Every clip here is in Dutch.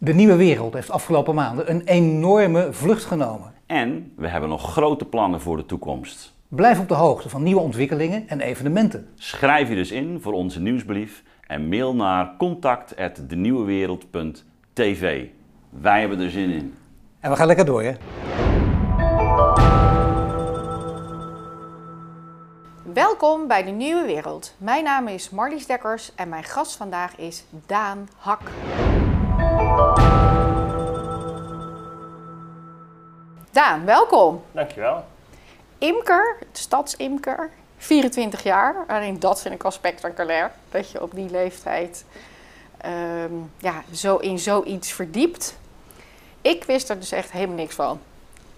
De nieuwe wereld heeft afgelopen maanden een enorme vlucht genomen. En we hebben nog grote plannen voor de toekomst. Blijf op de hoogte van nieuwe ontwikkelingen en evenementen. Schrijf je dus in voor onze nieuwsbrief en mail naar contact@denieuwewereld.tv. Wij hebben er zin in. En we gaan lekker door, hè? Welkom bij de Nieuwe Wereld. Mijn naam is Marlies Dekkers en mijn gast vandaag is Daan Hak. Daan, welkom. Dankjewel. Imker, stadsimker, 24 jaar. Alleen dat vind ik al spectaculair, dat je op die leeftijd ehm, ja, zo in zoiets verdiept. Ik wist er dus echt helemaal niks van.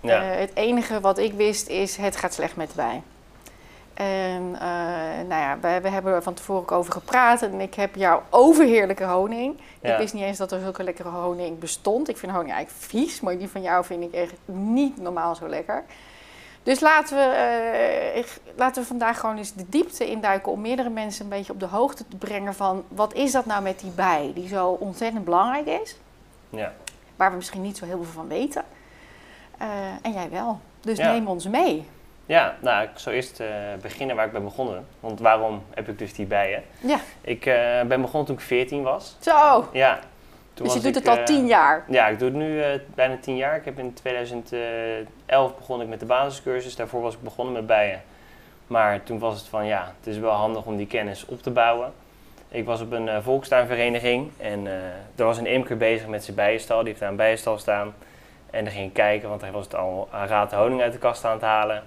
Ja. Eh, het enige wat ik wist is, het gaat slecht met de bij. En eh, nou ja, we, we hebben er van tevoren ook over gepraat en ik heb jouw overheerlijke honing. Ja. Ik wist niet eens dat er zulke lekkere honing bestond. Ik vind honing eigenlijk vies, maar die van jou vind ik echt niet normaal zo lekker. Dus laten we, eh, laten we vandaag gewoon eens de diepte induiken om meerdere mensen een beetje op de hoogte te brengen van wat is dat nou met die bij die zo ontzettend belangrijk is, ja. waar we misschien niet zo heel veel van weten. Eh, en jij wel. Dus Ja. neem ons mee. Ja, nou, ik zal eerst eh, beginnen waar ik ben begonnen. Want waarom heb ik dus die bijen? Ja, Ik eh, ben begonnen toen ik 14 was. zo. Ja. Toen Dus je doet ik, het al eh, tien jaar. Ja, ik doe het nu eh, bijna 10 jaar. Ik heb in 2011 begon ik met de basiscursus. Daarvoor was ik begonnen met bijen. Maar toen was het van ja, het is wel handig om die kennis op te bouwen. Ik was op een eh, volkstuinvereniging en eh er was een imker bezig met zijn bijenstal. Die heeft daar een bijenstal staan. En dan ging ik kijken, want hij was het al aan raad honing uit de kast aan het halen.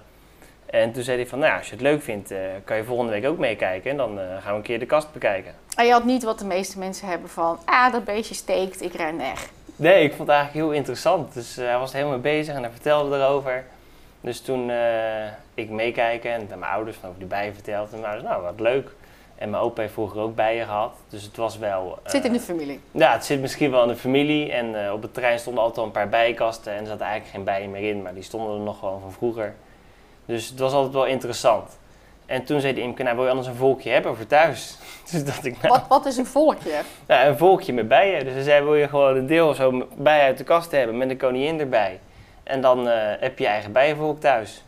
En toen zei hij van, nou ja, als je het leuk vindt, eh, kan je volgende week ook meekijken. En dan eh, gaan we een keer de kast bekijken. En je had niet wat de meeste mensen hebben van, ah, dat beestje steekt, ik ren weg. Nee, ik vond het eigenlijk heel interessant. Dus eh, hij was er helemaal mee bezig en hij vertelde erover. Dus toen ik meekijken en mijn ouders van over die bijen verteld. En mijn ouders, nou wat leuk. En mijn opa heeft vroeger ook bijen gehad. Dus het was wel... Het zit in de familie. Ja, het zit misschien wel in de familie. En op het terrein stonden altijd al een paar bijenkasten. En er zaten eigenlijk geen bijen meer in. Maar die stonden er nog gewoon van vroeger. Dus het was altijd wel interessant. En toen zei de imker, nou wil je anders een volkje hebben voor thuis? Dus dat ik, nou, Wat, wat is een volkje? ja, een volkje met bijen. Dus hij zei, wil je gewoon een deel zo bijen uit de kast hebben met een koningin erbij. En dan eh, heb je je eigen bijenvolk thuis.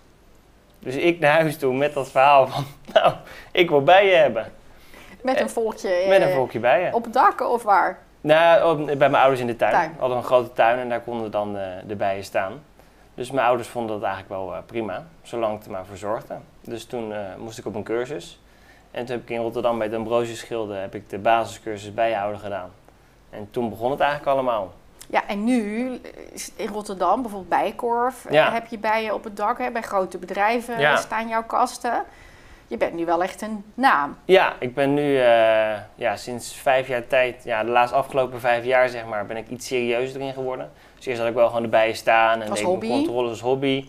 Dus ik naar huis toe met dat verhaal van, nou, ik wil bijen hebben. Met een volkje eh, Met een volkje bijen. op het dak of waar? Nou, op- bij mijn ouders in de tuin. Tuin. We hadden een grote tuin en daar konden dan eh, de bijen staan. Dus mijn ouders vonden dat eigenlijk wel eh, prima, zolang ik er maar voor zorgde. Dus toen eh, moest ik op een cursus. En toen heb ik in Rotterdam bij de Ambrosius Schilde heb ik de basiscursus bijenhouden gedaan. En toen begon het eigenlijk allemaal. Ja, en nu is in Rotterdam, bijvoorbeeld Bijkorf, eh, Ja. heb je bijen op het dak. Hè? Bij grote bedrijven Ja. staan jouw kasten. Je bent nu wel echt een naam. Ja, ik ben nu eh, ja, sinds vijf jaar tijd, ja, de laatste afgelopen vijf jaar zeg maar, ben ik iets serieuzer erin geworden. Eerst had ik wel gewoon erbij staan en Als deed hobby? controles als hobby.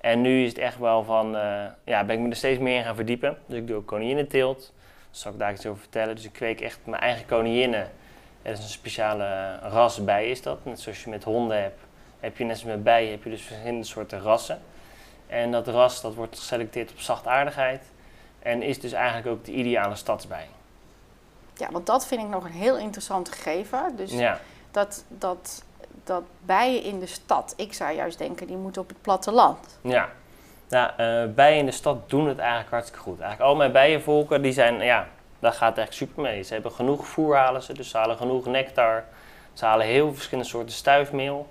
En nu is het echt wel van, eh, ja, ben ik me er steeds meer in gaan verdiepen. Dus ik doe ook koninginnenteelt. Daar zal ik daar iets over vertellen. Dus ik kweek echt mijn eigen koninginnen. Het is een speciale ras bij is dat. Net zoals je met honden hebt, heb je net als met bijen, heb je dus verschillende soorten rassen. En dat ras dat wordt geselecteerd op zachtaardigheid. En is dus eigenlijk ook de ideale stadsbij. Ja, want dat vind ik nog een heel interessant gegeven. Dus Ja, dat, dat, dat bijen in de stad, ik zou juist denken, die moeten op het platteland. ja. Nou, eh, bijen in de stad doen het eigenlijk hartstikke goed. Eigenlijk al mijn bijenvolken, die zijn, ja, daar gaat echt super mee. Ze hebben genoeg voer halen ze, dus ze halen genoeg nectar. Ze halen heel verschillende soorten stuifmeel.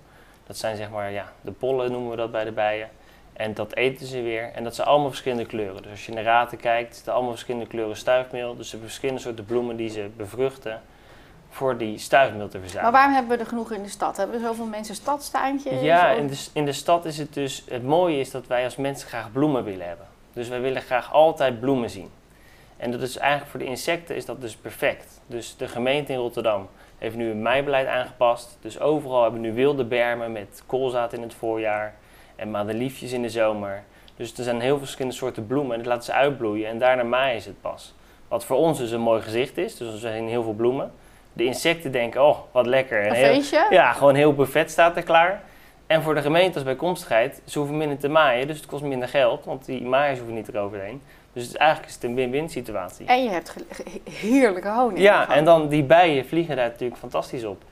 Dat zijn zeg maar, ja, de pollen noemen we dat bij de bijen. En dat eten ze weer. En dat zijn allemaal verschillende kleuren. Dus als je in de raten kijkt, zitten allemaal verschillende kleuren stuifmeel. Dus ze hebben verschillende soorten bloemen die ze bevruchten voor die stuifmeel te verzamelen. Maar waarom hebben we er genoeg in de stad? Hebben we zoveel mensen stadstuintjes? Ja, in de, in de stad is het dus. Het mooie is dat wij als mensen graag bloemen willen hebben. Dus wij willen graag altijd bloemen zien. En dat is eigenlijk voor de insecten is dat dus perfect. Dus de gemeente in Rotterdam heeft nu een meibeleid aangepast. Dus overal hebben we nu wilde bermen met koolzaad in het voorjaar en madeliefjes in de zomer. Dus er zijn heel veel verschillende soorten bloemen en dat laten ze uitbloeien en daarna maaien ze het pas. Wat voor ons dus een mooi gezicht is. Dus er zijn heel veel bloemen. De insecten denken, oh wat lekker. En Een heel- feestje? ja, gewoon heel buffet staat er klaar. En voor de gemeente als bijkomstigheid, ze hoeven minder te maaien, dus het kost minder geld, want die maaiers hoeven niet eroverheen. Dus het, eigenlijk is het een win-win situatie. En je hebt heerlijke honing. Ja, ervan. en dan die bijen vliegen daar natuurlijk fantastisch op.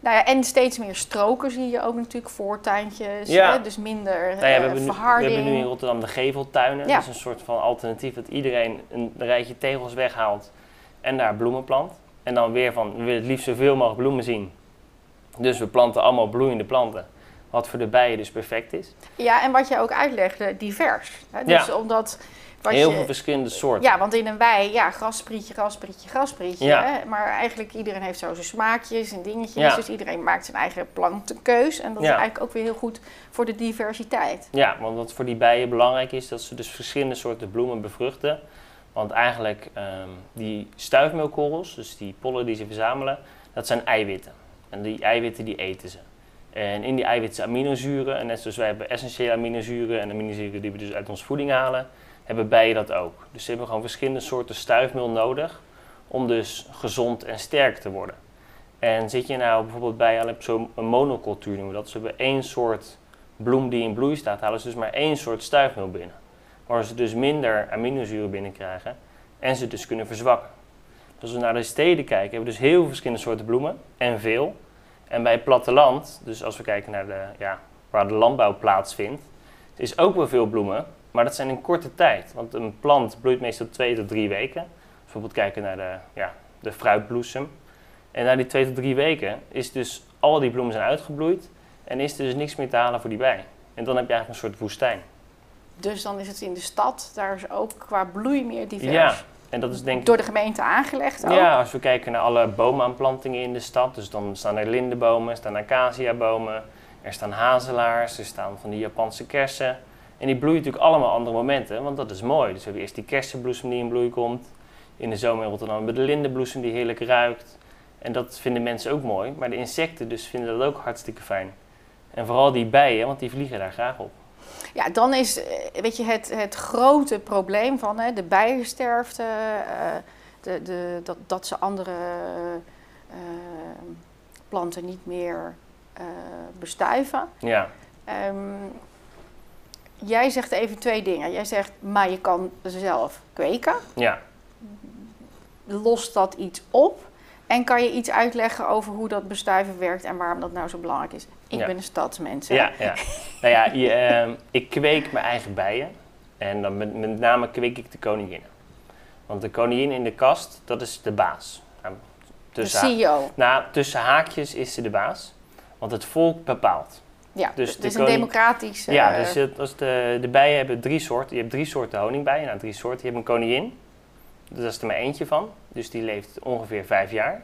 Nou ja, en steeds meer stroken zie je ook natuurlijk, voortuintjes. Ja. Hè? Dus minder Nou ja, we, eh, hebben nu, we verharding. hebben nu in Rotterdam de geveltuinen. Ja. Dat is een soort van alternatief dat iedereen een rijtje tegels weghaalt en daar bloemen plant. En dan weer van, we willen het liefst zoveel mogelijk bloemen zien. Dus we planten allemaal bloeiende planten. Wat voor de bijen dus perfect is. Ja, en wat je ook uitlegde, divers. Hè? Dus Ja. omdat... Wat Heel je, veel verschillende soorten. Ja, want in een wei, ja, grasprietje, grasprietje, grasprietje. Ja. Hè? Maar eigenlijk iedereen heeft zo zijn smaakjes en dingetjes. Ja. Dus iedereen maakt zijn eigen plantenkeus. En dat is eigenlijk ook weer heel goed voor de diversiteit. Ja, want wat voor die bijen belangrijk is, dat ze dus verschillende soorten bloemen bevruchten. Want eigenlijk ehm, die stuifmeelkorrels, dus die pollen die ze verzamelen, dat zijn eiwitten. En die eiwitten die eten ze. En in die eiwitten zitten aminozuren. En net zoals wij hebben essentiële aminozuren en aminozuren die we dus uit onze voeding halen, hebben bijen dat ook. Dus ze hebben gewoon verschillende soorten stuifmeel nodig om dus gezond en sterk te worden. En zit je nou bijvoorbeeld bij zo'n monocultuur noemen dat. Ze hebben één soort bloem die in bloei staat, halen ze dus maar één soort stuifmeel binnen. Waar ze dus minder aminozuren binnenkrijgen en ze dus kunnen verzwakken. Dus als we naar de steden kijken, hebben we dus heel verschillende soorten bloemen en veel. En bij het platteland, dus als we kijken naar de, ja, waar de landbouw plaatsvindt, is ook wel veel bloemen, maar dat zijn in korte tijd. Want een plant bloeit meestal twee tot drie weken. Bijvoorbeeld kijken naar de, ja, de fruitbloesem. En na die twee tot drie weken is dus al die bloemen zijn uitgebloeid en is er dus niks meer te halen voor die bij. En dan heb je eigenlijk een soort woestijn. Dus dan is het in de stad, daar is ook qua bloei meer divers. Ja, en dat is denk ik... Door de gemeente aangelegd ook. Ja, als we kijken naar alle bomenaanplantingen in de stad, dus dan staan er lindenbomen, er staan acaciabomen, er staan hazelaars, er staan van die Japanse kersen. En die bloeien natuurlijk allemaal andere momenten, want dat is mooi. Dus we hebben eerst die kersenbloesem die in bloei komt. In de zomer in Rotterdam hebben we de lindenbloesem die heerlijk ruikt. En dat vinden mensen ook mooi, maar de insecten dus vinden dat ook hartstikke fijn. En vooral die bijen, want die vliegen daar graag op. Ja, dan is eh, weet je, het, het grote probleem van hè, de bijensterfte, eh, de, de, dat, dat ze andere eh, planten niet meer bestuiven. Ja, Ehm, jij zegt even twee dingen. Jij zegt, maar je kan zelf kweken. ja. Lost dat iets op? En kan je iets uitleggen over hoe dat bestuiven werkt en waarom dat nou zo belangrijk is? Ik Ja. ben een stadsmens. hè? Ja, ja. nou ja, je, ehm, ik kweek mijn eigen bijen. En dan met, met name kweek ik de koninginnen. Want de koningin in de kast, dat is de baas. Nou, De tussen, ha- CEO. nou, tussen haakjes is ze de baas. Want het volk bepaalt. Ja, Dus dus de het is een democratisch... ja, eh, dus het, als de, de bijen hebben drie soorten. Je hebt drie soorten honingbijen. Nou, drie soorten. Je hebt een koningin. Dat is er maar eentje van. Dus die leeft ongeveer vijf jaar.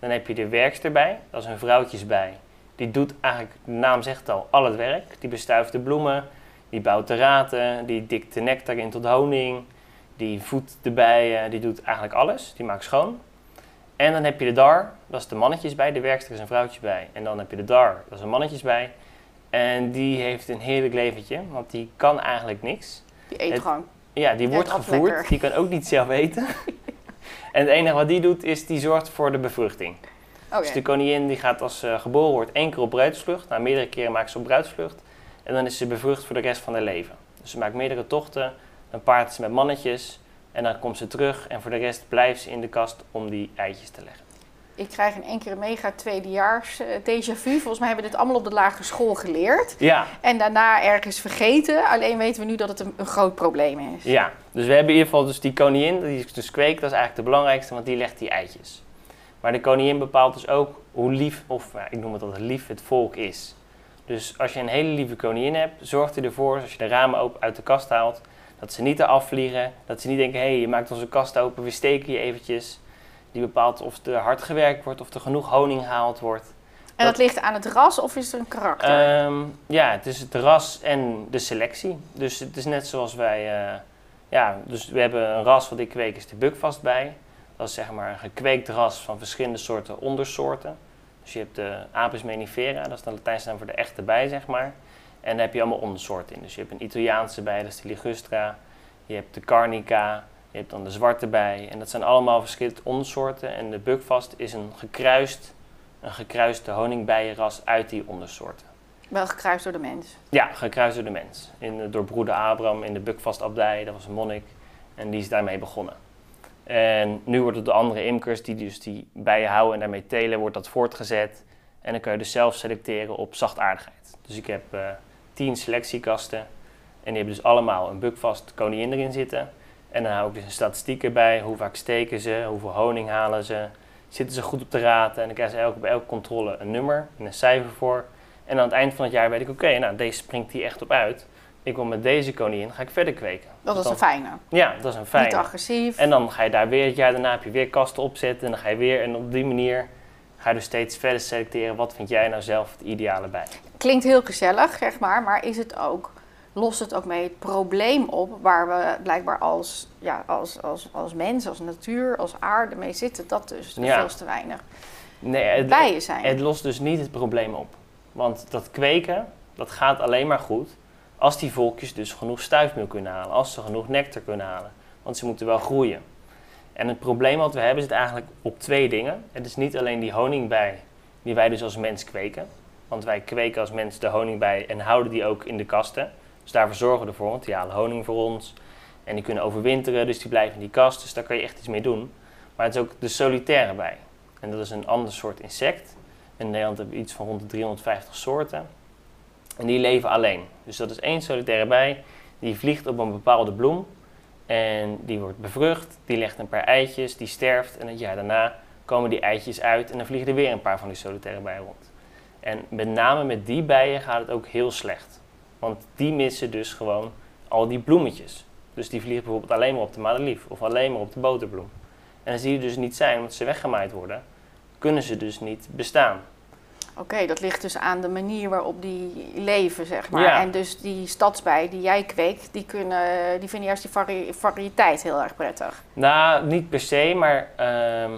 Dan heb je de werkster bij. Dat is een vrouwtjesbij. Die doet eigenlijk, de naam zegt al, al het werk. Die bestuift de bloemen. Die bouwt de raten. Die dikt de nectar in tot honing. Die voedt de bijen. Die doet eigenlijk alles. Die maakt schoon. En dan heb je de dar. Dat is de mannetjes bij. De werkster is een vrouwtje bij. En dan heb je de dar. Dat is een mannetjes bij. En die heeft een heerlijk leventje. Want die kan eigenlijk niks. die eet het- gewoon. Ja, die wordt gevoerd. lekker. Die kan ook niet zelf eten. en het enige wat die doet, is die zorgt voor de bevruchting. Oké. Dus de koningin die gaat als ze geboren wordt één keer op bruidsvlucht. Nou, meerdere keren maakt ze op bruidsvlucht. En dan is ze bevrucht voor de rest van haar leven. Dus ze maakt meerdere tochten. Dan paart ze met mannetjes. En dan komt ze terug. En voor de rest blijft ze in de kast om die eitjes te leggen. Ik krijg in één keer een mega tweedejaars eh, déjà vu. Volgens mij hebben we dit allemaal op de lagere school geleerd. Ja, En daarna ergens vergeten. Alleen weten we nu dat het een, een groot probleem is. Ja, dus we hebben in ieder geval dus die koningin, die is dus kweek, dat is eigenlijk de belangrijkste, want die legt die eitjes. Maar de koningin bepaalt dus ook hoe lief, of ik noem het altijd lief, het volk is. Dus als je een hele lieve koningin hebt, zorgt hij ervoor, als je de ramen open uit de kast haalt, dat ze niet eraf vliegen, dat ze niet denken, hé, hey, je maakt onze kast open, we steken je eventjes. Die bepaalt of er hard gewerkt wordt, of er genoeg honing gehaald wordt. En dat ligt aan het ras of is er een karakter? Ehm, ja, het is het ras en de selectie. Dus het is net zoals wij. eh, ja, dus we hebben een ras wat ik kweek, is de bukvast bij. Dat is zeg maar een gekweekt ras van verschillende soorten ondersoorten. Dus je hebt de Apis mellifera, dat is de Latijnse naam voor de echte bij, zeg maar. En daar heb je allemaal ondersoorten in. Dus je hebt een Italiaanse bij, dat is de Ligustra. Je hebt de Carnica. Je hebt dan de zwarte bij. En dat zijn allemaal verschillende ondersoorten. En de bukvast is een gekruist, een gekruiste honingbijenras uit die ondersoorten. Wel gekruist door de mens. Ja, gekruist door de mens. In, door broeder Abraham in de Bukvastabdij, dat was een monnik. En die is daarmee begonnen. En nu wordt het door andere imkers die dus die bijen houden en daarmee telen, wordt dat voortgezet. En dan kun je dus zelf selecteren op zachtaardigheid. Dus ik heb eh 10 selectiekasten. En die hebben dus allemaal een bukvast koningin erin zitten. En dan hou ik dus een statistiek erbij. Hoe vaak steken ze? Hoeveel honing halen ze? Zitten ze goed op de raten? En dan krijgen ze elke, bij elke controle een nummer en een cijfer voor. En aan het eind van het jaar weet ik, oké, nou deze springt hier echt op uit. Ik wil met deze koningin, ga ik verder kweken. Dat is een fijne. Ja, dat is een Niet fijne. agressief. En dan ga je daar weer het jaar daarna heb je weer kasten opzetten. En dan ga je weer, en op die manier ga je dus steeds verder selecteren. Wat vind jij nou zelf het ideale bij? Klinkt heel gezellig, zeg maar, maar is het ook, lost het ook mee het probleem op waar we blijkbaar als, ja, als, als, als mens, als natuur, als aarde mee zitten? Dat dus Ja. veel te weinig Nee, het, bijen zijn. het lost dus niet het probleem op. Want dat kweken, dat gaat alleen maar goed als die volkjes dus genoeg stuifmeel kunnen halen. Als ze genoeg nectar kunnen halen. Want ze moeten wel groeien. En het probleem wat we hebben zit eigenlijk op twee dingen. Het is niet alleen die honingbij die wij dus als mens kweken. Want wij kweken als mens de honingbij en houden die ook in de kasten. Dus daarvoor zorgen we ervoor, want die halen honing voor ons. En die kunnen overwinteren, dus die blijven in die kast. Dus daar kan je echt iets mee doen. Maar het is ook de solitaire bij. En dat is een ander soort insect. In Nederland hebben we iets van rond de 350 soorten. En die leven alleen. Dus dat is één solitaire bij. Die vliegt op een bepaalde bloem. En die wordt bevrucht. Die legt een paar eitjes. Die sterft. En het jaar daarna komen die eitjes uit. En dan vliegen er weer een paar van die solitaire bijen rond. En met name met die bijen gaat het ook heel slecht. Want die missen dus gewoon al die bloemetjes. Dus die vliegen bijvoorbeeld alleen maar op de madelief. Of alleen maar op de boterbloem. En als die er dus niet zijn, omdat ze weggemaaid worden, kunnen ze dus niet bestaan. Oké, dat ligt dus aan de manier waarop die leven, zeg maar. Ja. En dus die stadsbijen die jij kweekt, die, kunnen, die vinden juist die vari- variëteit heel erg prettig. Nou, niet per se, maar ehm,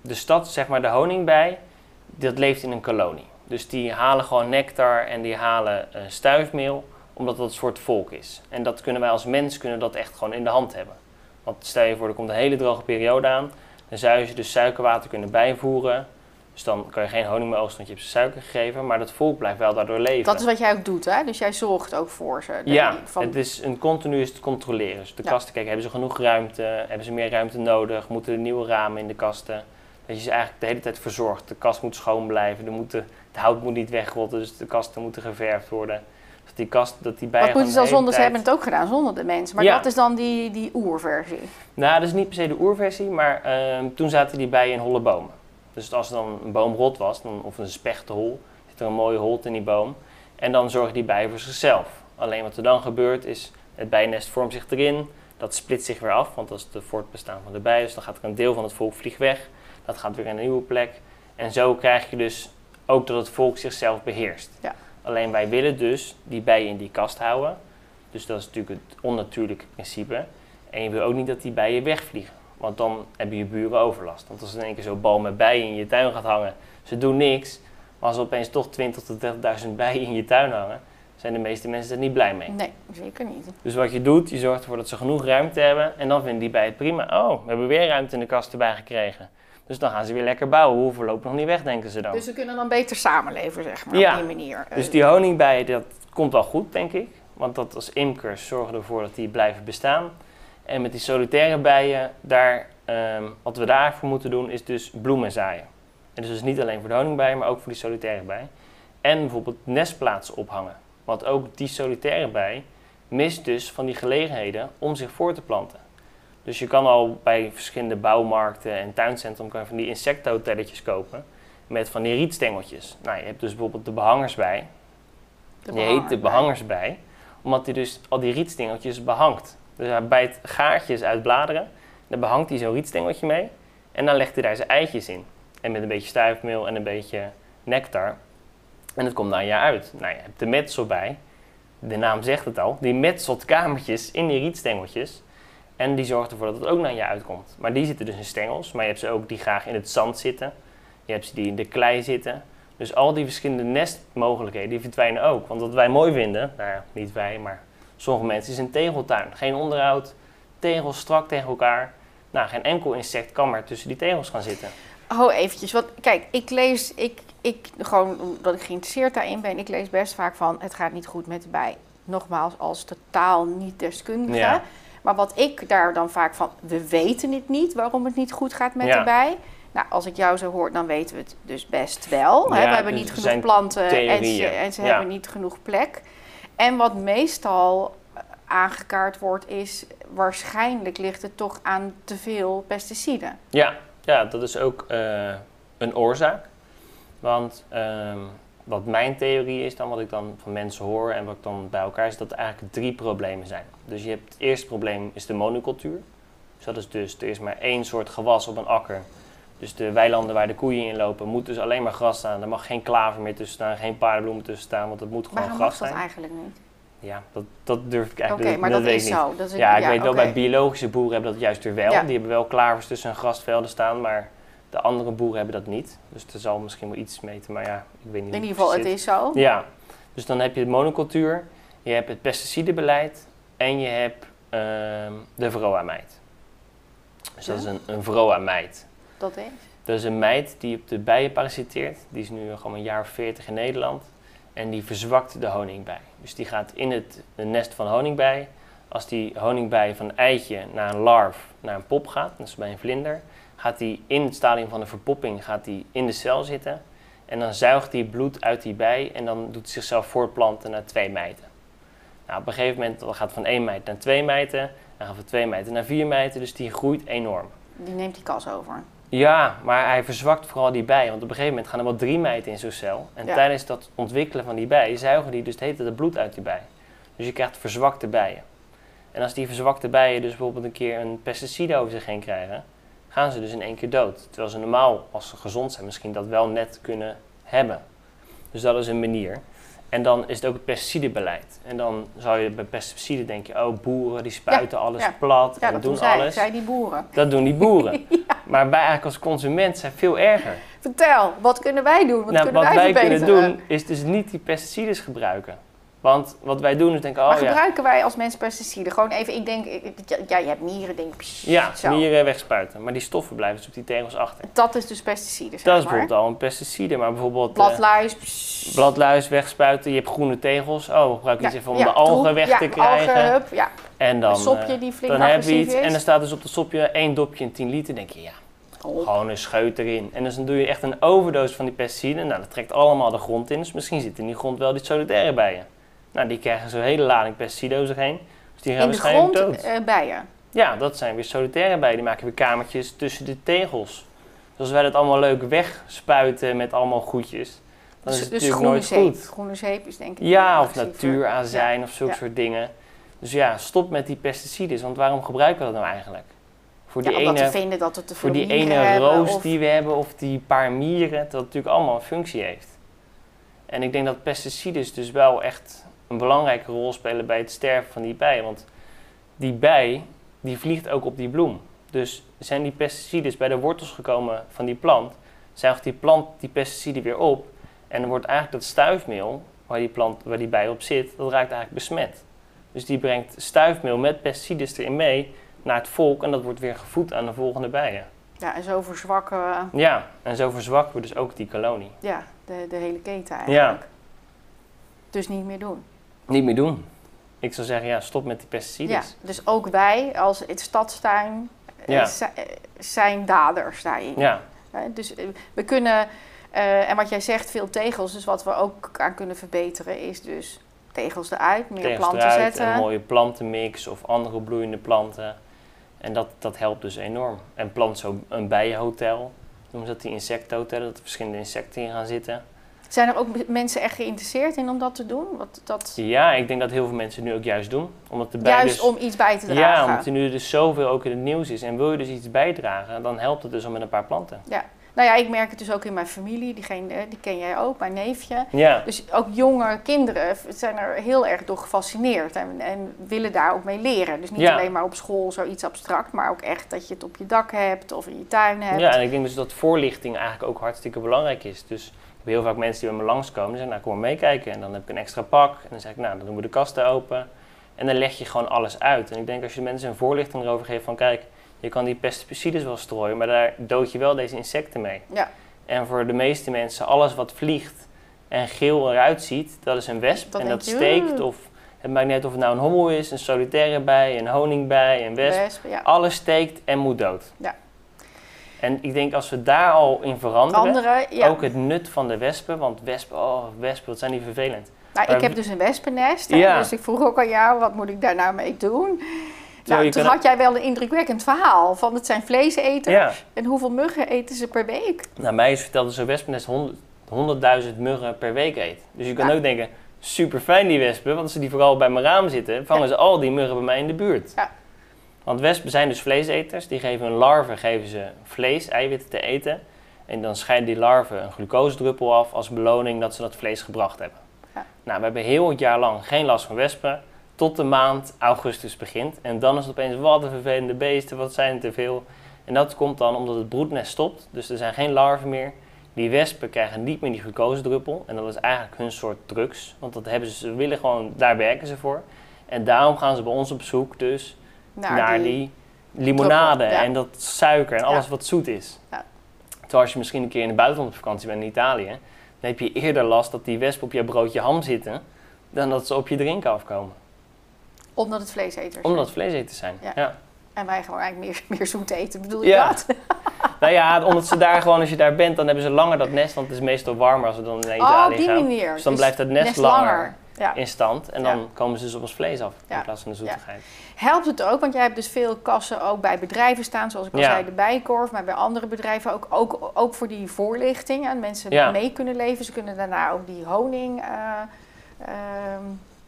de stad, zeg maar de honingbij, dat leeft in een kolonie. Dus die halen gewoon nectar en die halen eh, stuifmeel, omdat dat een soort volk is. En dat kunnen wij als mens kunnen dat echt gewoon in de hand hebben. Want stel je voor, er komt een hele droge periode aan, dan zou je ze dus suikerwater kunnen bijvoeren. Dus dan kan je geen honing meer oogsten, want je hebt ze suiker gegeven, maar dat volk blijft wel daardoor leven. Dat is wat jij ook doet, hè? Dus jij zorgt ook voor ze. Ja, van, het is een continu is het controleren. Dus de Ja. kasten kijken, hebben ze genoeg ruimte? Hebben ze meer ruimte nodig? Moeten er nieuwe ramen in de kasten? Dat je ze eigenlijk de hele tijd verzorgt. De kast moet schoon blijven, er moeten, het hout moet niet wegrotten, dus de kasten moeten geverfd worden. Dat die kast, dat die bijen Wat moeten ze dan de zonder? Ze hebben het ook gedaan zonder de mensen. Maar Ja. dat is dan die, die oerversie. Nou, dat is niet per se de oerversie, maar ehm, toen zaten die bijen in holle bomen. Dus als er dan een boom rot was, dan, of een spechtenhol, zit er een mooie holte in die boom. En dan zorgen die bijen voor zichzelf. Alleen wat er dan gebeurt is, het bijennest vormt zich erin, dat splitst zich weer af, want dat is het voortbestaan van de bij. Dus dan gaat er een deel van het volk vliegt weg, dat gaat weer naar een nieuwe plek. En zo krijg je dus ook dat het volk zichzelf beheerst. Ja. Alleen wij willen dus die bijen in die kast houden. Dus dat is natuurlijk het onnatuurlijke principe. En je wil ook niet dat die bijen wegvliegen. Want dan hebben je buren overlast. Want als er in één keer zo'n bal met bijen in je tuin gaat hangen, ze doen niks. Maar als er opeens toch 20.000 tot 30.000 bijen in je tuin hangen, zijn de meeste mensen er niet blij mee. Nee, zeker niet. Dus wat je doet, je zorgt ervoor dat ze genoeg ruimte hebben. En dan vinden die bijen het prima. Oh, we hebben weer ruimte in de kast erbij gekregen. Dus dan gaan ze weer lekker bouwen. We hoeven voorlopig nog niet weg, denken ze dan. Dus ze kunnen dan beter samenleven, zeg maar, Ja. op die manier. Dus die honingbijen, dat komt wel goed, denk ik. Want dat als imkers zorgen ervoor dat die blijven bestaan. En met die solitaire bijen, daar, ehm, wat we daarvoor moeten doen, is dus bloemen zaaien. En dus, dus niet alleen voor de honingbijen, maar ook voor die solitaire bij. En bijvoorbeeld nestplaatsen ophangen. Want ook die solitaire bij mist dus van die gelegenheden om zich voor te planten. Dus je kan al bij verschillende bouwmarkten en tuincentrum kan je van die insectenhotelletjes kopen. Met van die rietstengeltjes. Nou, je hebt dus bijvoorbeeld de behangers-bij. de Die heet de behanger- behangersbij, omdat hij dus al die rietstengeltjes behangt. Dus hij bijt gaartjes uit bladeren, dan behangt hij zo'n rietstengeltje mee en dan legt hij daar zijn eitjes in. En met een beetje stuifmeel en een beetje nectar. En het komt na een jaar uit. Nou, je hebt de metsel bij, de naam zegt het al, die metselt kamertjes in die rietstengeltjes. En die zorgt ervoor dat het ook na een jaar uitkomt. Maar die zitten dus in stengels, maar je hebt ze ook die graag in het zand zitten. Je hebt ze die in de klei zitten. Dus al die verschillende nestmogelijkheden die verdwijnen ook. Want wat wij mooi vinden, nou ja, niet wij, maar sommige mensen, is een tegeltuin. Geen onderhoud, tegels strak tegen elkaar. Nou, geen enkel insect kan maar tussen die tegels gaan zitten. Oh, eventjes. Want kijk, ik lees, ik, ik, gewoon omdat ik geïnteresseerd daarin ben, ik lees best vaak van het gaat niet goed met de bij. Nogmaals, als totaal niet deskundige. Ja. Maar wat ik daar dan vaak van, we weten het niet waarom het niet goed gaat met Ja. de bij. Nou, als ik jou zo hoor, dan weten we het dus best wel. hè? We hebben dus niet genoeg planten en ze, en ze Ja. hebben niet genoeg plek. En wat meestal eh, aangekaart wordt, is waarschijnlijk ligt het toch aan te veel pesticiden. Ja, ja dat is ook eh, een oorzaak. Want ehm, wat mijn theorie is dan, wat ik dan van mensen hoor en wat ik dan bij elkaar is, dat er eigenlijk drie problemen zijn. Dus je hebt het eerste probleem is de monocultuur. Dus dat is dus, er is maar één soort gewas op een akker. Dus de weilanden waar de koeien in lopen, moet dus alleen maar gras staan. Er mag geen klaver meer tussen staan, geen paardenbloemen tussen staan, want het moet gewoon Waarom gras mag dat zijn. eigenlijk niet? Ja, dat, dat durf ik Oké, eigenlijk maar dat, dat, weet is niet. zo. Dat is Ja, ik weet wel, bij biologische boeren hebben dat juist weer wel. Ja. Die hebben wel klavers tussen hun grasvelden staan, maar de andere boeren hebben dat niet. Dus er zal misschien wel iets mee te maar ja, ik weet niet In ieder geval, het is zo. Ja, dus dan heb je de monocultuur, je hebt het pesticidenbeleid en je hebt ehm, de VROA-meid. Dus dat is een, een VROA-meid. Dat is. Dat is een meid die op de bijen parasiteert. Die is nu gewoon een jaar of veertig in Nederland. En die verzwakt de honingbij. Dus die gaat in het, het nest van honingbij. Als die honingbij van een eitje naar een larf, naar een pop gaat, dat is bij een vlinder, gaat die in het stadium van de verpopping gaat die in de cel zitten. En dan zuigt hij bloed uit die bij en dan doet hij zichzelf voortplanten naar twee mijten. Nou, op een gegeven moment dan gaat van één mijt naar twee mijten. Dan gaat van twee mijten naar vier mijten. Dus die groeit enorm. Die neemt die kas over. Ja, maar hij verzwakt vooral die bij. Want op een gegeven moment gaan er wel drie mijten in zo'n cel. En Ja. tijdens dat ontwikkelen van die bij zuigen die dus het hele het bloed uit die bij. Dus je krijgt verzwakte bijen. En als die verzwakte bijen dus bijvoorbeeld een keer een pesticide over zich heen krijgen, gaan ze dus in één keer dood. Terwijl ze normaal, als ze gezond zijn, misschien dat wel net kunnen hebben. Dus dat is een manier. En dan is het ook het pesticidebeleid. En dan zou je bij pesticiden denken, oh boeren die spuiten alles ja. plat Ja, en dat doen zij. alles. Zij die boeren. Dat doen die boeren. Maar wij eigenlijk als consument zijn veel erger. Vertel, wat kunnen wij doen? Wat nou, kunnen wat wij, wij kunnen doen is dus niet die pesticides gebruiken. Want wat wij doen is denken, maar oh ja, gebruiken wij als mensen pesticiden? Gewoon even, ik denk, ja, je hebt mieren, denk ik. pssst, ja zo. mieren wegspuiten. Maar die stoffen blijven dus op die tegels achter. Dat is dus pesticiden, zeg Dat is maar. bijvoorbeeld al een pesticide. Maar bijvoorbeeld eh, Bladluis. bladluis wegspuiten. Je hebt groene tegels. Oh, we gebruiken iets Ja, even om ja, de algen troep, weg te krijgen. Algen, hup, ja. en dan, een sopje eh, die flink dan heb je iets. is. En dan staat dus op de sopje één dopje in 10 liter. denk je, ja. Gewoon een scheut erin. En dus dan doe je echt een overdosis van die pesticiden. Nou, dat trekt allemaal de grond in. Dus misschien zit in die grond wel die solitaire bijen. Nou, die krijgen zo'n hele lading pesticiden over zich heen. Dus die gaan In de waarschijnlijk grond dood. eh, bijen. Ja, dat zijn weer solitaire bijen. Die maken weer kamertjes tussen de tegels. Dus als wij dat allemaal leuk wegspuiten met allemaal goedjes, dan is Dus, het dus natuurlijk groene nooit zeep. goed. Groene zeep is denk ik Ja, of agressiever. natuurazijn of zulke Ja. soort dingen. Dus ja, stop met die pesticiden. Want waarom gebruiken we dat nou eigenlijk? Voor Ja, die omdat ene we vinden dat het te veel voor die ene hebben, roos of- die we hebben of die paar mieren, dat het natuurlijk allemaal een functie heeft. En ik denk dat pesticiden dus wel echt een belangrijke rol spelen bij het sterven van die bij. Want die bij, die vliegt ook op die bloem. Dus zijn die pesticiden bij de wortels gekomen van die plant, zuigt die plant die pesticiden weer op. En dan wordt eigenlijk dat stuifmeel, waar die, plant, waar die bij op zit, dat raakt eigenlijk besmet. Dus die brengt stuifmeel met pesticiden erin mee naar het volk en dat wordt weer gevoed aan de volgende bijen. Ja, en zo verzwakken we Ja, en zo verzwakken we dus ook die kolonie. ja, de, de hele keten eigenlijk. Dus niet meer doen. Niet meer doen. Ik zou zeggen, ja, stop met die pesticiden. Ja, dus ook wij als het stadstuin eh, Ja. eh, zijn daders daarin. Ja, Dus eh, we kunnen, en wat jij zegt, veel tegels. Dus wat we ook aan kunnen verbeteren is dus tegels eruit, meer tegels planten eruit, zetten. een mooie plantenmix of andere bloeiende planten. En dat, dat helpt dus enorm. En plant zo een bijenhotel. Noemen ze dat die insectenhotel, dat er verschillende insecten in gaan zitten. Zijn er ook mensen echt geïnteresseerd in om dat te doen? Wat, dat, Ja, ik denk dat heel veel mensen nu ook juist doen. Omdat juist dus, om iets bij te Ja, dragen. omdat er nu dus zoveel ook in het nieuws is. En wil je dus iets bijdragen, dan helpt het dus al met een paar planten. Nou ja, ik merk het dus ook in mijn familie. Diegene, eh, die ken jij ook, mijn neefje. Ja, Dus ook jonge kinderen zijn er heel erg door gefascineerd en, en willen daar ook mee leren. Dus niet Ja. alleen maar op school zoiets abstract, maar ook echt dat je het op je dak hebt of in je tuin hebt. Ja, en ik denk dus dat voorlichting eigenlijk ook hartstikke belangrijk is. Dus heb heel vaak mensen die bij me langskomen en zeggen, nou kom maar meekijken. En dan heb ik een extra pak en dan zeg ik, nou dan doen we de kasten open. En dan leg je gewoon alles uit. En ik denk als je mensen een voorlichting erover geeft van, kijk, je kan die pesticides wel strooien, maar daar dood je wel deze insecten mee. Ja. En voor de meeste mensen, alles wat vliegt en geel eruit ziet, dat is een wesp en dat steekt. Of het maakt niet uit of het nou een hommel is, een solitaire bij, een honingbij, een wesp. Ja. Alles steekt en moet dood. En ik denk als we daar al in veranderen, Andere, ja. ook het nut van de wespen, want wespen, oh wespen, wat zijn die vervelend. Nou, ik Maar- heb dus een wespennest. Ja. Dus ik vroeg ook aan jou, wat moet ik daar nou mee doen? Nou, toen had jij wel een indrukwekkend verhaal van het zijn vleeseters. Ja, En hoeveel muggen eten ze per week? nou mij is verteld dat zo'n wespennest 100 100.000 muggen per week eet. Dus je kan ook denken, super fijn die wespen, want als ze die vooral bij mijn raam zitten, vangen ze al die muggen bij mij in de buurt. Ja. Want wespen zijn dus vleeseters, die geven hun larven geven ze vlees, eiwitten te eten. En dan scheiden die larven een glucosedruppel af als beloning dat ze dat vlees gebracht hebben. Ja. Nou, we hebben heel het jaar lang geen last van wespen, tot de maand augustus begint. En dan is het opeens, wat een vervelende beesten, wat zijn er te veel. En dat komt dan omdat het broednest stopt, dus er zijn geen larven meer. Die wespen krijgen niet meer die glucosedruppel. En dat is eigenlijk hun soort drugs. Want dat hebben ze, ze willen gewoon, daar werken ze voor. En daarom gaan ze bij ons op zoek dus Naar, naar die- die, limonade druppel, ja. en dat suiker en alles Ja. wat zoet is. Ja. Terwijl als je misschien een keer in het buitenland op vakantie bent in Italië, dan heb je eerder last dat die wespen op je broodje ham zitten, dan dat ze op je drinken afkomen. Omdat het vleeseters zijn. Omdat het vleeseters zijn. Ja. En wij gewoon eigenlijk meer, meer zoet eten, bedoel je Ja. dat? Nou ja, omdat ze daar gewoon, als je daar bent, dan hebben ze langer dat nest, want het is meestal warmer als we dan naar Oh, Italië op die gaan. manier. Dus dan blijft het nest, nest langer, Ja. in stand en dan Ja. komen ze dus op ons vlees af Ja. in plaats van de zoetigheid. Helpt het ook, want jij hebt dus veel kassen ook bij bedrijven staan, zoals ik al zei, de Bijkorf, maar bij andere bedrijven ook, ook, ook voor die voorlichting. En mensen mee kunnen leven. Ze kunnen daarna ook die honing eh, ehm,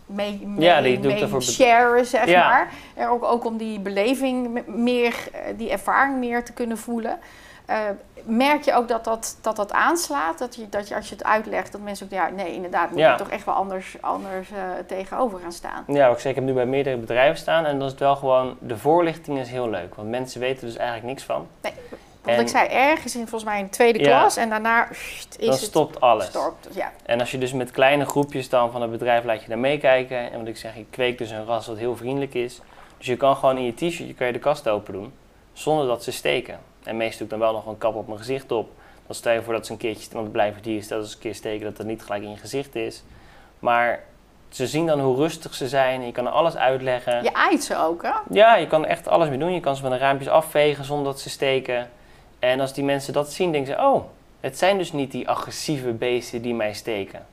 mee, mee, Ja, die doe mee daarvoor sharen, zeg maar. En ook, ook om die beleving me- meer, eh, die ervaring meer te kunnen voelen. Eh, merk je ook dat dat, dat, dat aanslaat? Dat je, dat je als je het uitlegt, dat mensen ook, ja, nee, inderdaad, moet Ja. je toch echt wel anders, anders eh, tegenover gaan staan. Ja, ik zeg, ik heb nu bij meerdere bedrijven staan en dan is het wel gewoon, de voorlichting is heel leuk, want mensen weten dus eigenlijk niks van. Want En- ik zei ergens in volgens mij in de tweede Ja. klas en daarna sst, is dan het stopt alles. gestopt. Ja. En als je dus met kleine groepjes dan van het bedrijf laat je daar meekijken. En wat ik zeg, ik kweek dus een ras wat heel vriendelijk is. Dus je kan gewoon in je t-shirt kan je de kast open doen, zonder dat ze steken. En meestal doe ik dan wel nog een kap op mijn gezicht op. Dan stel je voor dat ze een keertje, want het blijven dieren, stel dat ze een keer steken, dat het niet gelijk in je gezicht is. Maar ze zien dan hoe rustig ze zijn en je kan alles uitleggen. Je aait ze ook, hè? Ja, je kan echt alles mee doen. Je kan ze met een raampjes afvegen zonder dat ze steken. En als die mensen dat zien, denken ze: oh, het zijn dus niet die agressieve beesten die mij steken.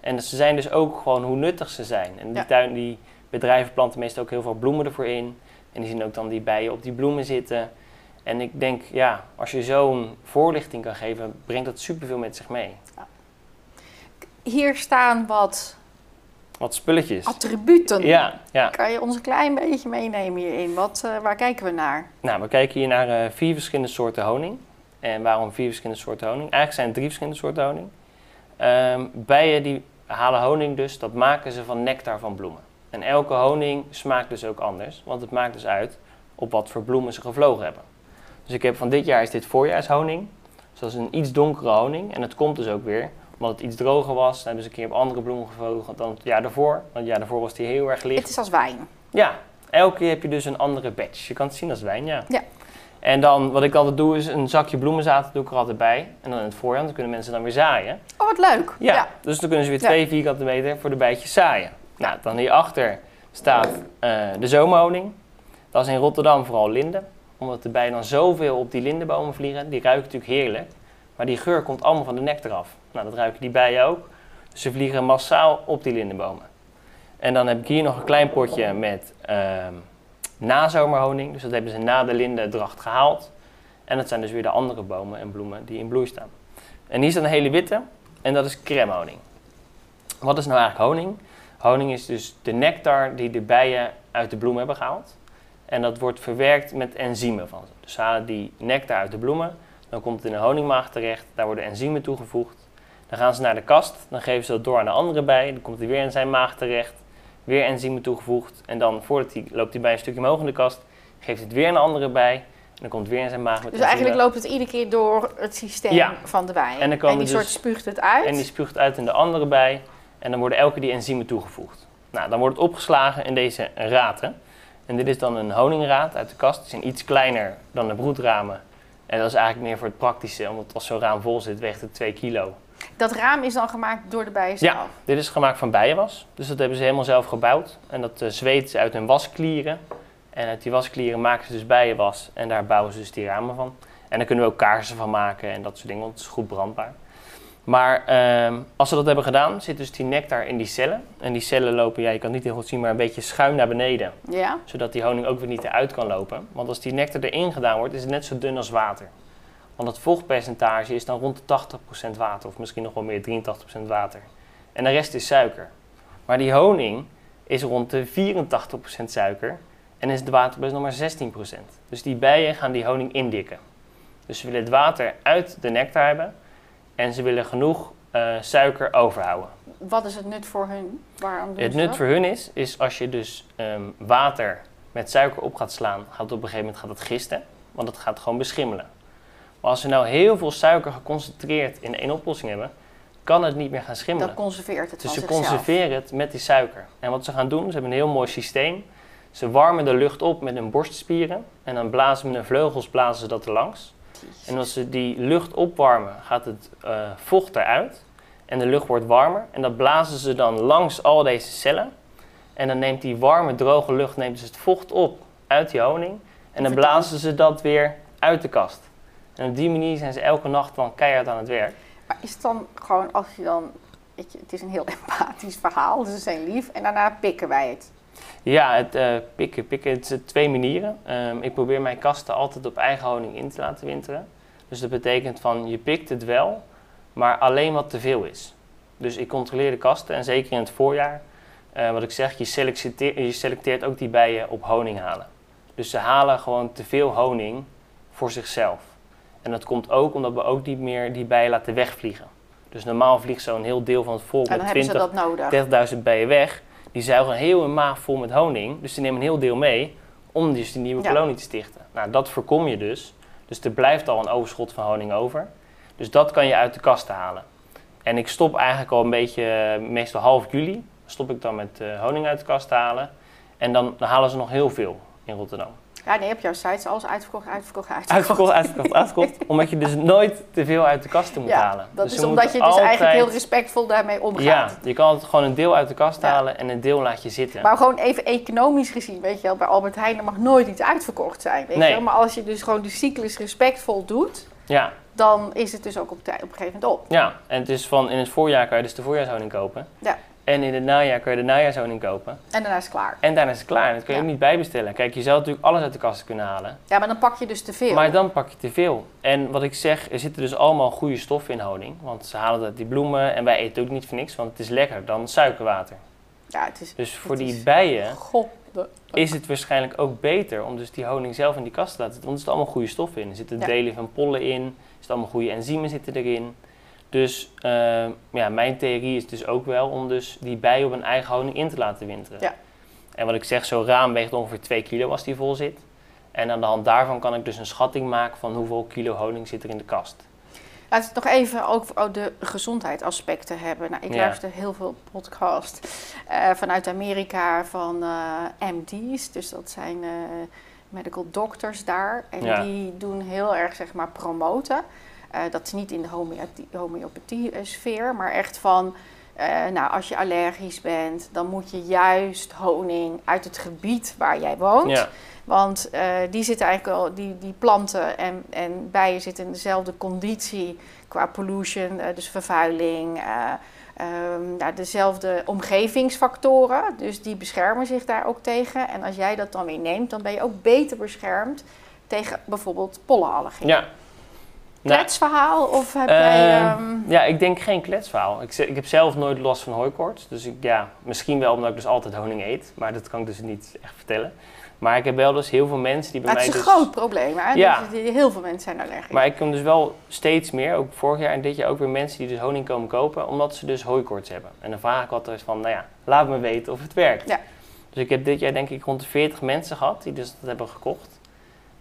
En ze zijn dus ook gewoon hoe nuttig ze zijn. En die, Ja. tuin, die bedrijven planten meestal ook heel veel bloemen ervoor in. En die zien ook dan die bijen op die bloemen zitten. En ik denk, ja, als je zo'n voorlichting kan geven, brengt dat superveel met zich mee. Hier staan wat Wat spulletjes. attributen. Ja, ja. Kan je ons een klein beetje meenemen hierin? Wat, eh, waar kijken we naar? Nou, we kijken hier naar eh, vier verschillende soorten honing. En waarom vier verschillende soorten honing? Eigenlijk zijn het drie verschillende soorten honing. Ehm, bijen die halen honing dus, dat maken ze van nectar van bloemen. En elke honing smaakt dus ook anders, want het maakt dus uit op wat voor bloemen ze gevlogen hebben. Dus ik heb van dit jaar is dit voorjaarshoning. Dus dat is een iets donkere honing. En dat komt dus ook weer omdat het iets droger was. Dan hebben ze een keer op andere bloemen gevlogen dan het jaar daarvoor. Want het jaar daarvoor was die heel erg licht. Het is als wijn. Ja, elke keer heb je dus een andere batch. Je kan het zien als wijn, ja. Ja. En dan, wat ik altijd doe, is een zakje bloemenzaad doe ik er altijd bij. En dan in het voorjaar, dan kunnen mensen dan weer zaaien. Oh, wat leuk. Ja, dus dan kunnen ze weer Ja. twee vierkante meter voor de bijtjes zaaien. Nou, dan hierachter staat eh, de zomerhoning. Dat is in Rotterdam vooral linden. Omdat de bijen dan zoveel op die lindenbomen vliegen. Die ruiken natuurlijk heerlijk. Maar die geur komt allemaal van de nectar af. Nou, dat ruiken die bijen ook. Dus ze vliegen massaal op die lindenbomen. En dan heb ik hier nog een klein potje met ehm nazomerhoning. Dus dat hebben ze na de lindendracht gehaald. En dat zijn dus weer de andere bomen en bloemen die in bloei staan. En hier staat een hele witte. En dat is crèmehoning. Wat is nou eigenlijk honing? Honing is dus de nectar die de bijen uit de bloem hebben gehaald. En dat wordt verwerkt met enzymen van ze. Dus ze halen die nectar uit de bloemen. Dan komt het in een honingmaag terecht. Daar worden enzymen toegevoegd. Dan gaan ze naar de kast. Dan geven ze dat door aan de andere bij. Dan komt hij weer in zijn maag terecht. Weer enzymen toegevoegd. En dan voordat hij, loopt hij bij een stukje omhoog in de kast. Geeft het weer aan de andere bij. En dan komt het weer in zijn maag met Dus eigenlijk loopt het iedere keer door het systeem Ja. van de wijn. En dan komen die dus- soort spuugt het uit. En die spuugt uit in de andere bij. En dan worden elke die enzymen toegevoegd. Nou, dan wordt het opgeslagen in deze raten. En dit is dan een honingraad uit de kast. Die zijn iets kleiner dan de broedramen. En dat is eigenlijk meer voor het praktische, omdat als zo'n raam vol zit, weegt het 2 kilo. Dat raam is dan gemaakt door de bijen zelf. Ja, dit is gemaakt van bijenwas. Dus dat hebben ze helemaal zelf gebouwd. En dat uh, zweten ze uit hun wasklieren. En uit die wasklieren maken ze dus bijenwas. En daar bouwen ze dus die ramen van. En daar kunnen we ook kaarsen van maken en dat soort dingen, want het is goed brandbaar. Maar ehm, als we dat hebben gedaan, zit dus die nectar in die cellen. En die cellen lopen, ja, je kan het niet heel goed zien, maar een beetje schuin naar beneden. Ja. Zodat die honing ook weer niet eruit kan lopen. Want als die nectar erin gedaan wordt, is het net zo dun als water. Want het vochtpercentage is dan rond de 80% water, of misschien nog wel meer, 83% water. En de rest is suiker. Maar die honing is rond de 84% suiker en is het water best nog maar 16%. Dus die bijen gaan die honing indikken. Dus ze willen het water uit de nectar hebben en ze willen genoeg eh, suiker overhouden. Wat is het nut voor hun? Waarom doen Het ze nut dat? voor hun is, is als je dus ehm, water met suiker op gaat slaan, gaat het op een gegeven moment gaat het gisten, want het gaat gewoon beschimmelen. Maar als we nou heel veel suiker geconcentreerd in één oplossing hebben, kan het niet meer gaan schimmelen. Dat conserveert het Dus ze zichzelf. conserveren het met die suiker. En wat ze gaan doen, ze hebben een heel mooi systeem. Ze warmen de lucht op met hun borstspieren en dan blazen met hun vleugels blazen ze dat er langs. En als ze die lucht opwarmen, gaat het eh, vocht eruit en de lucht wordt warmer. En dat blazen ze dan langs al deze cellen. En dan neemt die warme, droge lucht neemt dus het vocht op uit die honing. En dan blazen ze dat weer uit de kast. En op die manier zijn ze elke nacht dan keihard aan het werk. Maar is het dan gewoon als je dan... Je, het is een heel empathisch verhaal, dus ze zijn lief. En daarna pikken wij het. Ja, het eh, pikken. Pikken, het zijn twee manieren. Ehm, ik probeer mijn kasten altijd op eigen honing in te laten winteren. Dus dat betekent van, je pikt het wel, maar alleen wat te veel is. Dus ik controleer de kasten en zeker in het voorjaar, eh, wat ik zeg, je selecteert, je selecteert ook die bijen op honing halen. Dus ze halen gewoon te veel honing voor zichzelf. En dat komt ook omdat we ook niet meer die bijen laten wegvliegen. Dus normaal vliegt zo'n heel deel van het volk met hebben ze 20, dat nodig. 30.000 bijen weg. Die zuigen heel een maag vol met honing. Dus die nemen een heel deel mee om dus die nieuwe Ja. kolonie te stichten. Nou, dat voorkom je dus. Dus er blijft al een overschot van honing over. Dus dat kan je uit de kasten halen. En ik stop eigenlijk al een beetje, eh, meestal half juli, stop ik dan met eh, honing uit de kast te halen. En dan, dan halen ze nog heel veel in Rotterdam. Ja, nee, op jouw site is alles uitverkocht, uitverkocht, uitverkocht. Uitverkocht, uitverkocht, uitverkocht. omdat je dus nooit te veel uit de kasten moet Ja, halen. dat Dus is omdat je dus eigenlijk heel respectvol daarmee omgaat. Ja, je kan altijd gewoon een deel uit de kast Ja. halen en een deel laat je zitten. Maar gewoon even economisch gezien, weet je wel, bij Albert Heijn mag nooit iets uitverkocht zijn, weet Nee. je wel. Maar als je dus gewoon de cyclus respectvol doet, Ja, dan is het dus ook op, op een gegeven moment op. Ja, en het is van in het voorjaar kan je dus de voorjaarshoning kopen. Ja. En in het najaar kan je de najaarshoning kopen. En daarna is het klaar. En daarna is het klaar. En dat kun je Ja. ook niet bijbestellen. Kijk, je zou natuurlijk alles uit de kasten kunnen halen. Ja, maar dan pak je dus te veel. Maar dan pak je te veel. En wat ik zeg, er zitten dus allemaal goede stoffen in honing. Want ze halen uit die bloemen en wij eten ook niet voor niks. Want het is lekkerder dan suikerwater. Ja, het is... Dus voor die is- bijen is het waarschijnlijk ook beter om dus die honing zelf in die kast te laten zitten. Want er zitten allemaal goede stoffen in. Er zitten Ja. delen van pollen in. Er zitten allemaal goede enzymen zitten erin. Dus eh, ja, mijn theorie is dus ook wel om dus die bijen op een eigen honing in te laten winteren. Ja. En wat ik zeg, zo'n raam weegt ongeveer 2 kilo als die vol zit. En aan de hand daarvan kan ik dus een schatting maken van hoeveel kilo honing zit er in de kast. Laten we het nog even over de gezondheidsaspecten hebben. Nou, ik Ja. luister heel veel podcasts eh, vanuit Amerika van eh, MD's. Dus dat zijn eh, medical doctors daar. En Ja. die doen heel erg, zeg maar, promoten. Eh, dat is niet in de homeopathie- homeopathie-sfeer, maar echt van... eh, nou, als je allergisch bent, dan moet je juist honing uit het gebied waar jij woont. Ja, Want eh, die zitten eigenlijk al, die, die planten en, en bijen zitten in dezelfde conditie qua pollution, eh, dus vervuiling, eh, ehm, nou, dezelfde omgevingsfactoren. Dus die beschermen zich daar ook tegen. En als jij dat dan weer neemt, dan ben je ook beter beschermd tegen bijvoorbeeld pollenallergie. ja. Kletsverhaal of heb jij... Ehm, ehm, Ja, ik denk geen kletsverhaal. Ik, ik heb zelf nooit last van hooikoorts. Dus ik, ja, misschien wel omdat ik dus altijd honing eet. Maar dat kan ik dus niet echt vertellen. Maar ik heb wel dus heel veel mensen die bij maar het mij is een dus... groot probleem, hè? Ja. Dus heel veel mensen zijn allergisch. Maar ik kom dus wel steeds meer, ook vorig jaar en dit jaar ook weer mensen die dus honing komen kopen. Omdat ze dus hooikoorts hebben. En dan vraag ik altijd van, nou ja, laat me weten of het werkt. Ja. Dus ik heb dit jaar denk ik rond de 40 mensen gehad die dus dat hebben gekocht.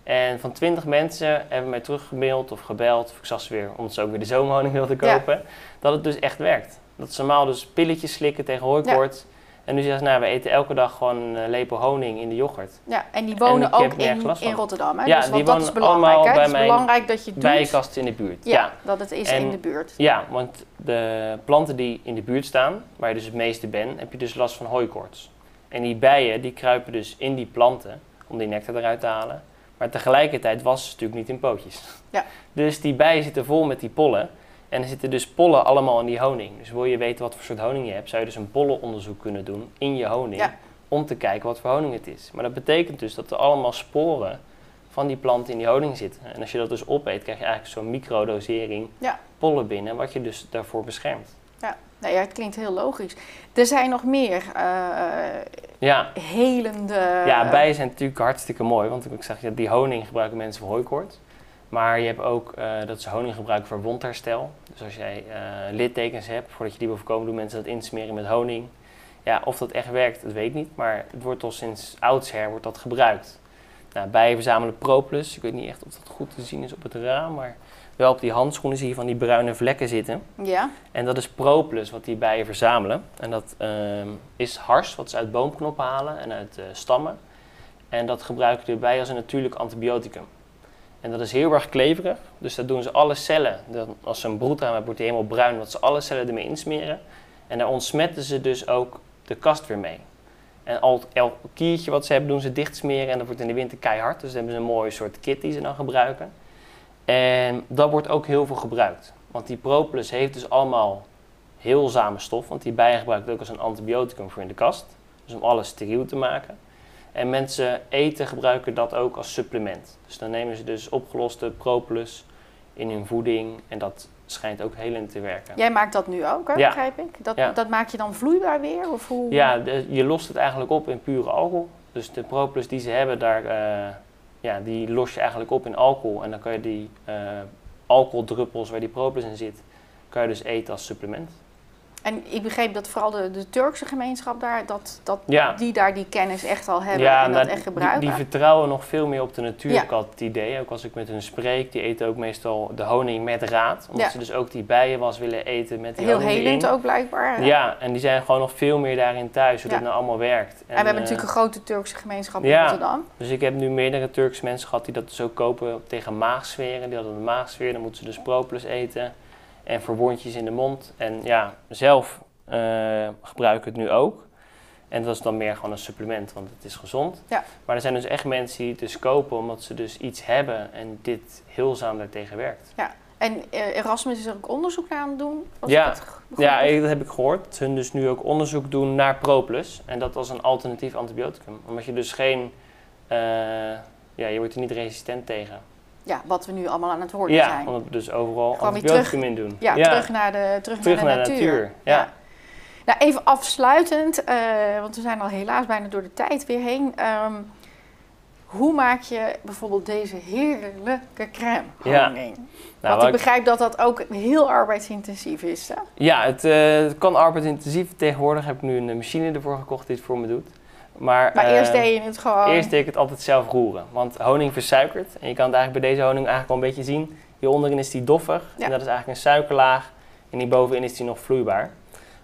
En van 20 mensen hebben mij teruggemaild of gebeld, of ik zag ze weer, omdat ze ook weer de zomerhoning wilden Ja. kopen, dat het dus echt werkt. Dat ze normaal dus pilletjes slikken tegen hooikoorts. En nu zeggen ze, nou, we eten elke dag gewoon een eh, lepel honing in de yoghurt. Ja, en die wonen ook in, Rotterdam. Hè? Ja, dus, die want dat wonen is belangrijk. allemaal bij Het is mijn belangrijk dat je doet. Bijenkast in de buurt. Ja, dat het is En- in de buurt. Ja, want de planten die in de buurt staan, waar je dus het meeste bent, heb je dus last van hooikoorts. En die bijen die kruipen dus in die planten om die nectar eruit te halen. Maar tegelijkertijd was ze natuurlijk niet in pootjes. Ja. Dus die bijen zitten vol met die pollen. En er zitten dus pollen allemaal in die honing. Dus wil je weten wat voor soort honing je hebt, zou je dus een pollenonderzoek kunnen doen in je honing. Ja. Om te kijken wat voor honing het is. Maar dat betekent dus dat er allemaal sporen van die planten in die honing zitten. En als je dat dus opeet, krijg je eigenlijk zo'n microdosering Ja. pollen binnen, wat je dus daarvoor beschermt. Nou ja, het klinkt heel logisch. Er zijn nog meer eh, Ja, helende... ja bijen zijn natuurlijk hartstikke mooi, want ik zeg, ja, die honing gebruiken mensen voor hooikoorts. Maar je hebt ook eh, dat ze honing gebruiken voor wondherstel. Dus als jij eh, littekens hebt, voordat je die wil voorkomen, doen mensen dat insmeren met honing. Ja, of dat echt werkt, dat weet ik niet. Maar het wordt al sinds oudsher wordt dat gebruikt. Nou, bijen verzamelen propolis. Ik weet niet echt of dat goed te zien is op het raam, maar wel op die handschoenen zie je van die bruine vlekken zitten. Ja, En dat is propolis wat die bijen verzamelen. En dat ehm, is hars wat ze uit boomknoppen halen en uit eh, stammen. En dat gebruiken de bijen als een natuurlijk antibioticum. En dat is heel erg kleverig. Dus dat doen ze alle cellen. Dan, als ze een broedraam hebben, wordt die helemaal bruin. Dat ze alle cellen ermee insmeren. En daar ontsmetten ze dus ook de kast weer mee. En al, elk kiertje wat ze hebben, doen ze dicht smeren. En dat wordt in de winter keihard. Dus dan hebben ze een mooie soort kit die ze dan gebruiken. En dat wordt ook heel veel gebruikt. Want die propolis heeft dus allemaal heelzame stof. Want die bijen gebruiken het ook als een antibioticum voor in de kast. Dus om alles steriel te maken. En mensen eten gebruiken dat ook als supplement. Dus dan nemen ze dus opgeloste propolis in hun voeding. En dat schijnt ook helend te werken. jij maakt dat nu ook, hè, Ja. begrijp ik? Dat, Ja. dat maak je dan vloeibaar weer? Of hoe? Ja, de- je lost het eigenlijk op in pure alcohol. Dus de propolis die ze hebben, daar, eh, ja, die los je eigenlijk op in alcohol. En dan kan je die eh alcoholdruppels waar die propolis in zit, kan je dus eten als supplement. En ik begreep dat vooral de, de Turkse gemeenschap daar, dat, dat Ja. die daar die kennis echt al hebben ja, en dat nou, echt gebruiken. Die, die vertrouwen nog veel meer op de natuur, Ja. ik altijd het idee. Ook als ik met hun spreek, die eten ook meestal de honing met raad. Omdat ze dus ook die bijenwas willen eten met die Heel honing helend erin. ook blijkbaar. Ja, en die zijn gewoon nog veel meer daarin thuis, hoe dat nou allemaal werkt. En, we hebben eh, natuurlijk een grote Turkse gemeenschap in. Rotterdam. Dus ik heb nu meerdere Turkse mensen gehad die dat dus ook kopen tegen maagsferen. Die hadden een maagsfeer, dan moeten ze dus propolis eten. En voor wondjes in de mond. En ja, zelf eh, gebruik ik het nu ook. En dat is dan meer gewoon een supplement, want het is gezond. Ja. Maar er zijn dus echt mensen die het dus kopen omdat ze dus iets hebben en dit heelzaam daartegen werkt. En eh, Erasmus is er ook onderzoek naar aan het doen. Ja. begrepen Ja, ik- dat heb ik gehoord. Dat hun dus nu ook onderzoek doen naar propolis. En dat als een alternatief antibioticum. Omdat je dus geen... eh, ja, je wordt er niet resistent tegen. Ja, wat we nu allemaal aan het worden Ja, zijn. omdat we dus overal antibioticum in doen. Ja, terug naar de, terug terug naar de naar de natuur. natuur. Ja. Nou, even afsluitend, eh, want we zijn al helaas bijna door de tijd weer heen. Ehm, hoe maak je bijvoorbeeld deze heerlijke crème Ja. Nou, Want ik- begrijp dat dat ook heel arbeidsintensief is. Hè? ja het, eh, het kan arbeidsintensief. Tegenwoordig heb ik nu een machine ervoor gekocht die het voor me doet. Maar, Maar eh, eerst deed je het gewoon. Eerst deed ik het altijd zelf roeren. Want honing versuikert. En je kan het eigenlijk bij deze honing eigenlijk wel een beetje zien. Hier onderin is die doffig. Ja. En dat is eigenlijk een suikerlaag. En hierbovenin is die nog vloeibaar.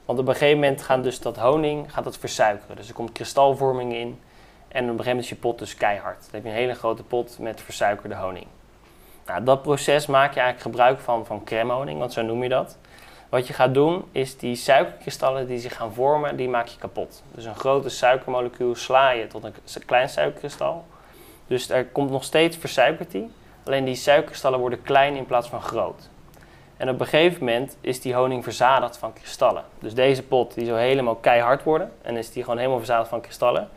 Want op een gegeven moment gaat dus dat honing gaat dat versuikeren. Dus er komt kristalvorming in. En op een gegeven moment is je pot dus keihard. Dan heb je een hele grote pot met versuikerde honing. Nou, dat proces maak je eigenlijk gebruik van, van crème honing, want zo noem je dat. Wat je gaat doen, is die suikerkristallen die zich gaan vormen, die maak je kapot. Dus een grote suikermolecuul sla je tot een klein suikerkristal. Dus er komt nog steeds versuikerd die. Alleen die suikerkristallen worden klein in plaats van groot. En op een gegeven moment is die honing verzadigd van kristallen. Dus deze pot die zou helemaal keihard worden. En is die gewoon helemaal verzadigd van kristallen.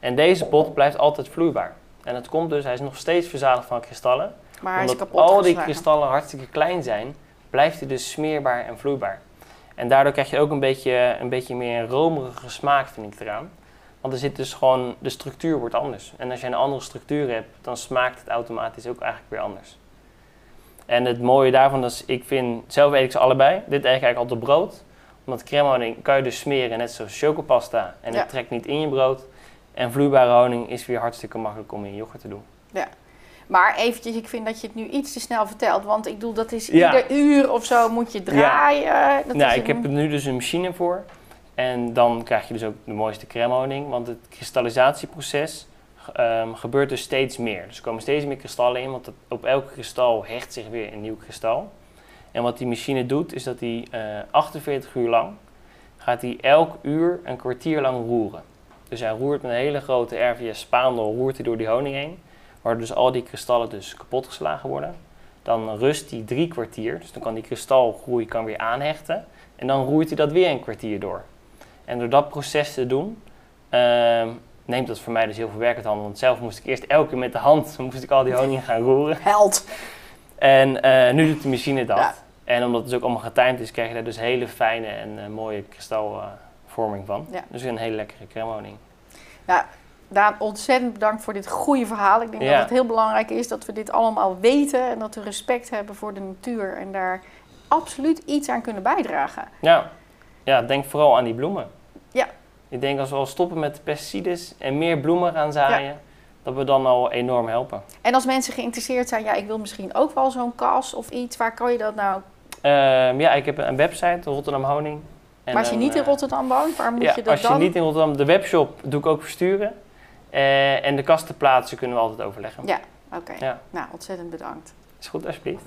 En deze pot blijft altijd vloeibaar. En het komt dus, hij is nog steeds verzadigd van kristallen maar omdat al die kristallen hartstikke klein zijn, blijft hij dus smeerbaar en vloeibaar. En daardoor krijg je ook een beetje, een beetje meer een romerige smaak, vind ik eraan. Want er zit dus gewoon, de structuur wordt anders. En als je een andere structuur hebt, dan smaakt het automatisch ook eigenlijk weer anders. En het mooie daarvan is, ik vind, zelf eet ik ze allebei. Dit eet ik eigenlijk altijd brood. Omdat crème honing kan je dus smeren, net zoals chocopasta. En Ja. het trekt niet in je brood. En vloeibare honing is weer hartstikke makkelijk om in je yoghurt te doen. Maar eventjes, ik vind dat je het nu iets te snel vertelt. Want ik bedoel, dat is Ja. ieder uur of zo moet je draaien. Dat nou, is ik een- heb er nu dus een machine voor. En dan krijg je dus ook de mooiste crème honing. Want het kristallisatieproces ehm, gebeurt dus steeds meer. Dus er komen steeds meer kristallen in. Want op elk kristal hecht zich weer een nieuw kristal. En wat die machine doet, is dat die eh 48 uur lang... gaat hij elk uur een kwartier lang roeren. Dus hij roert met een hele grote RVS spaandel roert hij door die honing heen. Waar dus al die kristallen dus kapot geslagen worden. Dan rust die drie kwartier, dus dan kan die kristalgroei kan weer aanhechten. En dan roeit hij dat weer een kwartier door. En door dat proces te doen, ehm, neemt dat voor mij dus heel veel werk uit handen. Want zelf moest ik eerst elke keer met de hand moest ik al die honing gaan roeren. Held. En eh, nu doet de machine dat. Ja. En omdat het dus ook allemaal getimed is, krijg je daar dus hele fijne en eh, mooie kristalvorming van. Ja. Dus een hele lekkere crème honing. Nou, Daan, ontzettend bedankt voor dit goede verhaal. Ik denk Ja. dat het heel belangrijk is dat we dit allemaal weten en dat we respect hebben voor de natuur en daar absoluut iets aan kunnen bijdragen. Ja. ja, denk vooral aan die bloemen. Ja. Ik denk als we al stoppen met de pesticides en meer bloemen gaan zaaien, dat we dan al enorm helpen. En als mensen geïnteresseerd zijn, ja, ik wil misschien ook wel zo'n kas of iets, waar kan je dat nou? Ehm, ja, ik heb een website, Rotterdam Honing. En maar als je dan, niet in eh, Rotterdam woont, waar moet ja, je dat als je dan? niet in Rotterdam, de webshop doe ik ook versturen. Eh, en de kasten plaatsen kunnen we altijd overleggen. Ja, oké. Ja. Nou, ontzettend bedankt. Is goed, alsjeblieft.